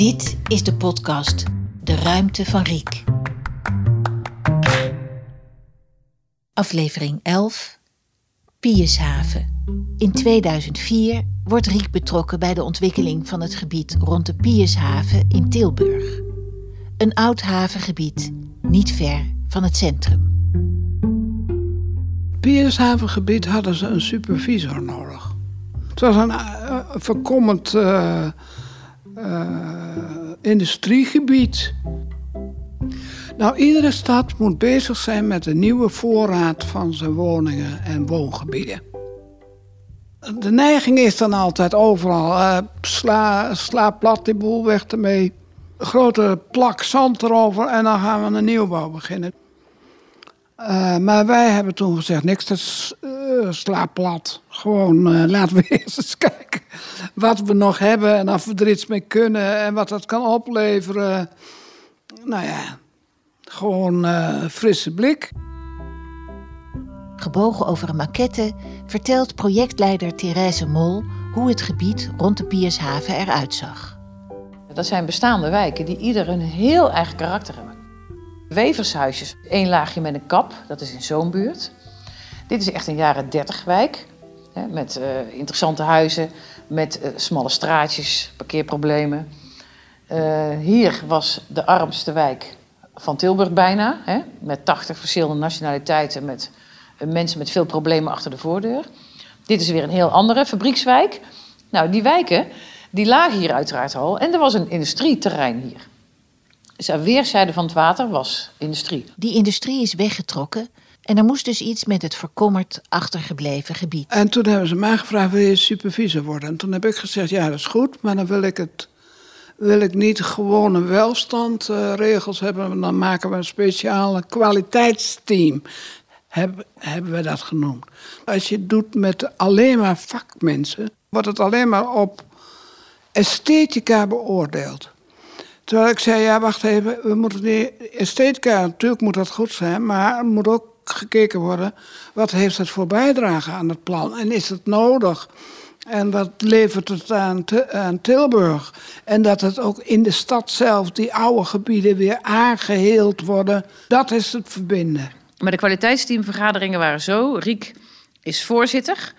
Dit is de podcast De Ruimte van Riek. Aflevering 11 Piershaven. In 2004 wordt Riek betrokken bij de ontwikkeling van het gebied rond de Piershaven in Tilburg. Een oud havengebied, niet ver van het centrum. Piershavengebied hadden ze een supervisor nodig. Het was een uh, verkommend uh, uh, industriegebied. Nou, iedere stad moet bezig zijn met een nieuwe voorraad van zijn woningen en woongebieden. De neiging is dan altijd overal, sla, sla plat die boel weg ermee. Grote plak zand erover en dan gaan we een nieuwbouw beginnen. Uh, maar wij hebben toen gezegd, niks te uh, plat. Gewoon uh, laten we eerst eens kijken wat we nog hebben en of we er iets mee kunnen en wat dat kan opleveren. Nou ja, gewoon frisse blik. Gebogen over een maquette vertelt projectleider Therese Mol hoe het gebied rond de Piershaven eruit zag. Dat zijn bestaande wijken die ieder een heel eigen karakter hebben. Wevershuisjes, één laagje met een kap, dat is in zo'n buurt. Dit is echt een jaren 30 wijk. Hè, met uh, interessante huizen, met uh, smalle straatjes, parkeerproblemen. Uh, hier was de armste wijk van Tilburg bijna. Hè, met 80 verschillende nationaliteiten, met mensen met veel problemen achter de voordeur. Dit is weer een heel andere fabriekswijk. Nou, die wijken die lagen hier uiteraard al. En er was een industrieterrein hier. Dus aan weerszijden van het water was industrie. Die industrie is weggetrokken en er moest dus iets met het verkommerd achtergebleven gebied. En toen hebben ze mij gevraagd, wil je supervisor worden? En toen heb ik gezegd, ja dat is goed, maar dan wil ik het... Wil ik niet gewone welstandregels hebben, dan maken we een speciale kwaliteitsteam. Heb, hebben we dat genoemd. Als je het doet met alleen maar vakmensen, wordt het alleen maar op esthetica beoordeeld. Terwijl ik zei, ja, wacht even, we moeten die esthetica, natuurlijk moet dat goed zijn, maar moet ook gekeken worden, wat heeft het voor bijdrage aan het plan en is het nodig? En wat levert het aan, Tilburg? En dat het ook in de stad zelf, die oude gebieden, weer aangeheeld worden. Dat is het verbinden. Maar de kwaliteitsteamvergaderingen waren zo. Riek is voorzitter.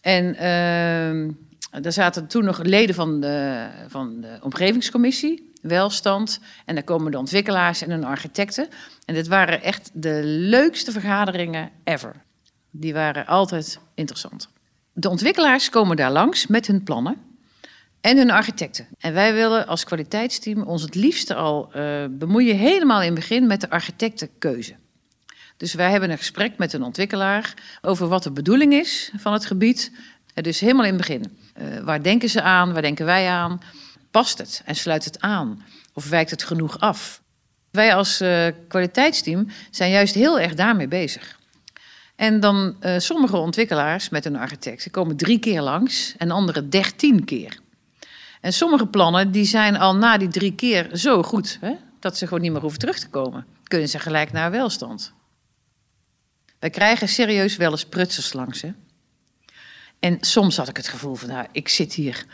En uh, er zaten toen nog leden van de, van de omgevingscommissie welstand. En dan komen de ontwikkelaars en hun architecten. En dit waren echt de leukste vergaderingen ever. Die waren altijd interessant. De ontwikkelaars komen daar langs met hun plannen en hun architecten. En wij willen als kwaliteitsteam ons het liefste al uh, bemoeien, helemaal in het begin, met de architectenkeuze. Dus wij hebben een gesprek met een ontwikkelaar over wat de bedoeling is van het gebied. Dus helemaal in het begin. Uh, waar denken ze aan? Waar denken wij aan? Past het en sluit het aan? Of wijkt het genoeg af? Wij als uh, kwaliteitsteam zijn juist heel erg daarmee bezig. En dan uh, sommige ontwikkelaars met een architect komen drie keer langs en andere dertien keer. En sommige plannen die zijn al na die drie keer zo goed hè, dat ze gewoon niet meer hoeven terug te komen. Kunnen ze gelijk naar welstand. Wij krijgen serieus wel eens prutsers langs. Hè? En soms had ik het gevoel van, nou, ik zit hier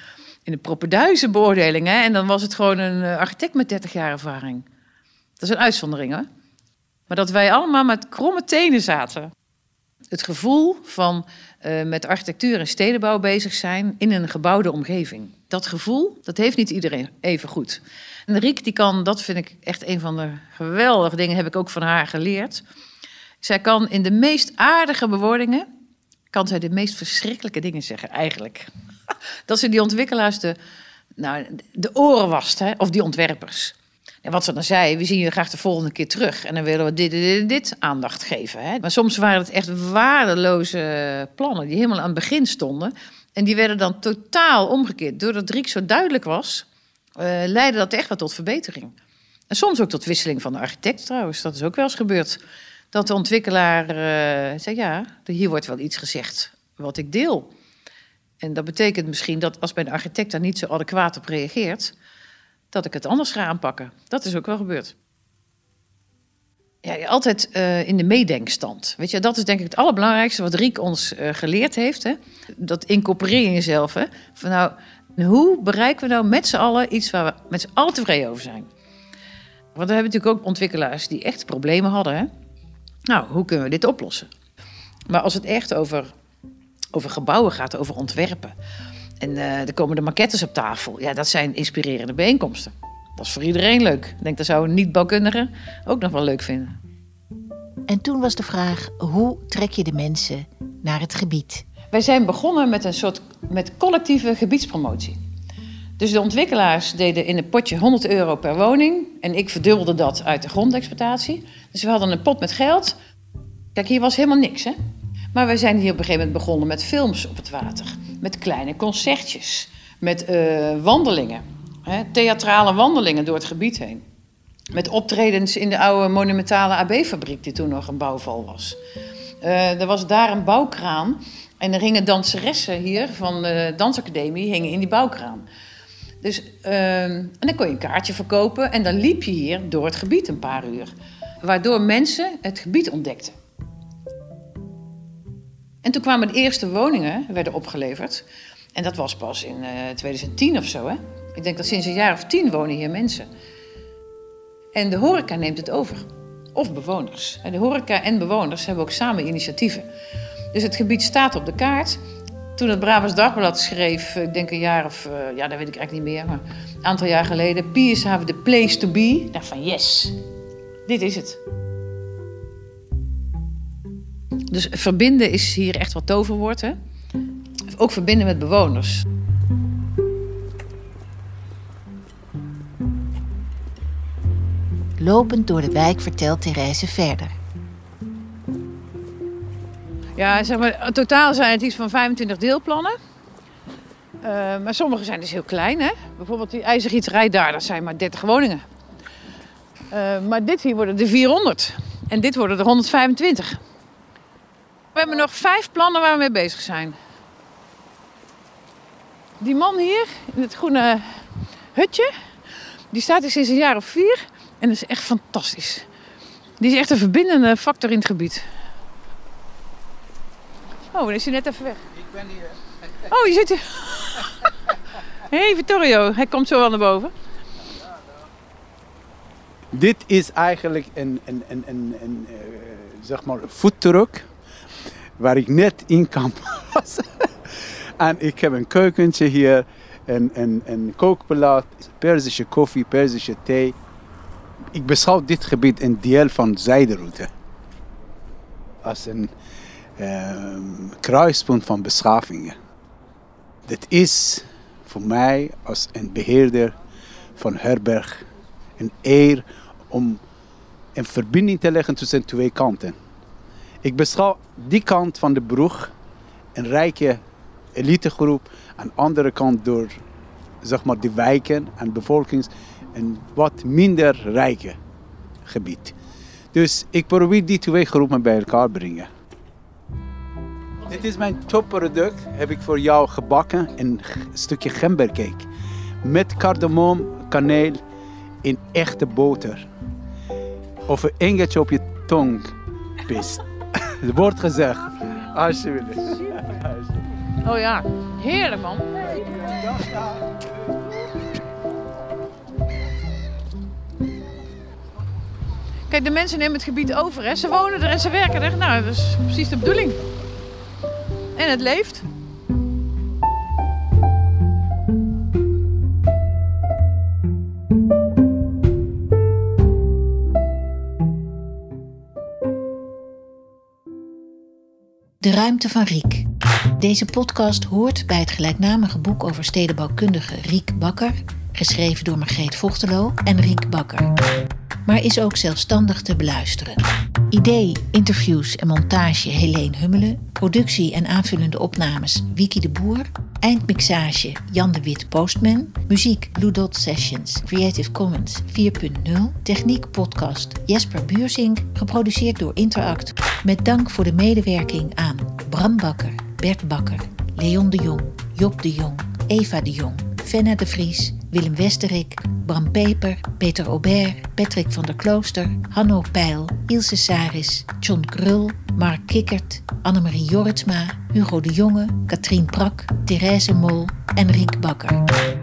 in de propenduizen beoordeling. Hè? En dan was het gewoon een eh, architect met 30 jaar ervaring. Dat is een uitzondering, hè? Maar dat wij allemaal met kromme tenen zaten. Het gevoel van uh, met architectuur en stedenbouw bezig zijn in een gebouwde omgeving. Dat gevoel, dat heeft niet iedereen even goed. En Riek, die kan, dat vind ik echt een van de geweldige dingen, heb ik ook van haar geleerd. Zij kan in de meest aardige bewoordingen, kan zij de meest verschrikkelijke dingen zeggen, eigenlijk. dat ze die ontwikkelaars de, nou, de oren wast, of die ontwerpers. En wat ze dan zei, we zien je graag de volgende keer terug. En dan willen we dit, dit, dit aandacht geven. Hè? Maar soms waren het echt waardeloze plannen die helemaal aan het begin stonden. En die werden dan totaal omgekeerd. Doordat Riek zo duidelijk was, uh, leidde dat echt wel tot verbetering. En soms ook tot wisseling van de architect trouwens. Dat is ook wel eens gebeurd. Dat de ontwikkelaar uh, zei, ja, hier wordt wel iets gezegd wat ik deel. En dat betekent misschien dat als mijn architect daar niet zo adequaat op reageert, dat ik het anders ga aanpakken. Dat is ook wel gebeurd. Ja, altijd uh, in de meedenkstand. Weet je, dat is denk ik het allerbelangrijkste wat Riek ons uh, geleerd heeft. Hè? Dat incorporeren in jezelf. Hè? Van nou, Hoe bereiken we nou met z'n allen iets waar we met z'n allen tevreden over zijn? Want we hebben natuurlijk ook ontwikkelaars die echt problemen hadden. Hè? Nou, hoe kunnen we dit oplossen? Maar als het echt over, over gebouwen gaat, over ontwerpen. En uh, er komen de maquettes op tafel. Ja, dat zijn inspirerende bijeenkomsten. Dat is voor iedereen leuk. Ik denk dat zou een niet-bouwkundige ook nog wel leuk vinden. En toen was de vraag: hoe trek je de mensen naar het gebied? Wij zijn begonnen met een soort met collectieve gebiedspromotie. Dus de ontwikkelaars deden in een potje 100 euro per woning. En ik verdubbelde dat uit de grondexploitatie. Dus we hadden een pot met geld. Kijk, hier was helemaal niks, hè? Maar wij zijn hier op een gegeven moment begonnen met films op het water. Met kleine concertjes. Met uh, wandelingen. Hè? Theatrale wandelingen door het gebied heen. Met optredens in de oude monumentale AB-fabriek, die toen nog een bouwval was. Uh, er was daar een bouwkraan. En er hingen danseressen hier van de dansacademie hingen in die bouwkraan. Dus, uh, en dan kon je een kaartje verkopen en dan liep je hier door het gebied een paar uur. Waardoor mensen het gebied ontdekten. En toen kwamen de eerste woningen, werden opgeleverd. En dat was pas in uh, 2010 of zo. Hè? Ik denk dat sinds een jaar of tien wonen hier mensen. En de horeca neemt het over. Of bewoners. En de horeca en bewoners hebben ook samen initiatieven. Dus het gebied staat op de kaart. Toen het Brabants Dagblad schreef, ik denk een jaar of, uh, ja, dat weet ik eigenlijk niet meer, maar een aantal jaar geleden, Piershaven, the place to be. Ik dacht van yes, dit is het. Dus verbinden is hier echt wat toverwoord, hè? Ook verbinden met bewoners. Lopend door de wijk vertelt Therese verder. Ja, zeg maar, totaal zijn het iets van 25 deelplannen. Uh, maar sommige zijn dus heel klein. Hè? Bijvoorbeeld die ijzergieterij daar, dat zijn maar 30 woningen. Uh, maar dit hier worden er 400. En dit worden er 125. We hebben nog vijf plannen waar we mee bezig zijn. Die man hier, in het groene hutje, die staat hier sinds een jaar of vier. En dat is echt fantastisch. Die is echt een verbindende factor in het gebied. Oh, dan is hij net even weg. Ik ben hier. Oh, je zit hier. Hé, hey, Vittorio. Hij komt zo wel naar boven. Dit is eigenlijk een, een, een, een, een uh, zeg maar foodtruck waar ik net in kan passen. en ik heb een keukentje hier, een, een, een kookplaat, Perzische koffie, Perzische thee. Ik beschouw dit gebied een deel van de zijderoute. Als een kruispunt van beschavingen. Dit is voor mij als een beheerder van herberg een eer om een verbinding te leggen tussen twee kanten. Ik beschouw die kant van de broeg een rijke elitegroep, aan de andere kant door zeg maar, de wijken en bevolkings een wat minder rijke gebied. Dus ik probeer die twee groepen bij elkaar brengen. Dit is mijn topproduct, heb ik voor jou gebakken, een stukje gembercake. Met cardamom, kaneel in echte boter. Of een engeltje op je tong pist. Het wordt gezegd. Alsjeblieft. Oh ja, heerlijk man. Kijk, de mensen nemen het gebied over. Hè. Ze wonen er en ze werken er. Nou, dat is precies de bedoeling. En het leeft. De ruimte van Riek. Deze podcast hoort bij het gelijknamige boek over stedenbouwkundige Riek Bakker, geschreven door Margreet Vochtelo en Riek Bakker, maar is ook zelfstandig te beluisteren. Idee, interviews en montage Helene Hummelen, productie en aanvullende opnames Wiki de Boer, eindmixage Jan de Wit Postman, muziek Blue Dot Sessions, Creative Commons 4.0, techniek podcast Jesper Buursink, geproduceerd door Interact, met dank voor de medewerking aan Bram Bakker, Bert Bakker, Leon de Jong, Job de Jong, Eva de Jong, Fenna de Vries, Willem Westerik, Bram Peper, Peter Aubert, Patrick van der Klooster, Hanno Peil, Ilse Saris, John Krul, Mark Kikkert, Annemarie Jorritsma, Hugo de Jonge, Katrien Prak, Therese Mol en Riek Bakker.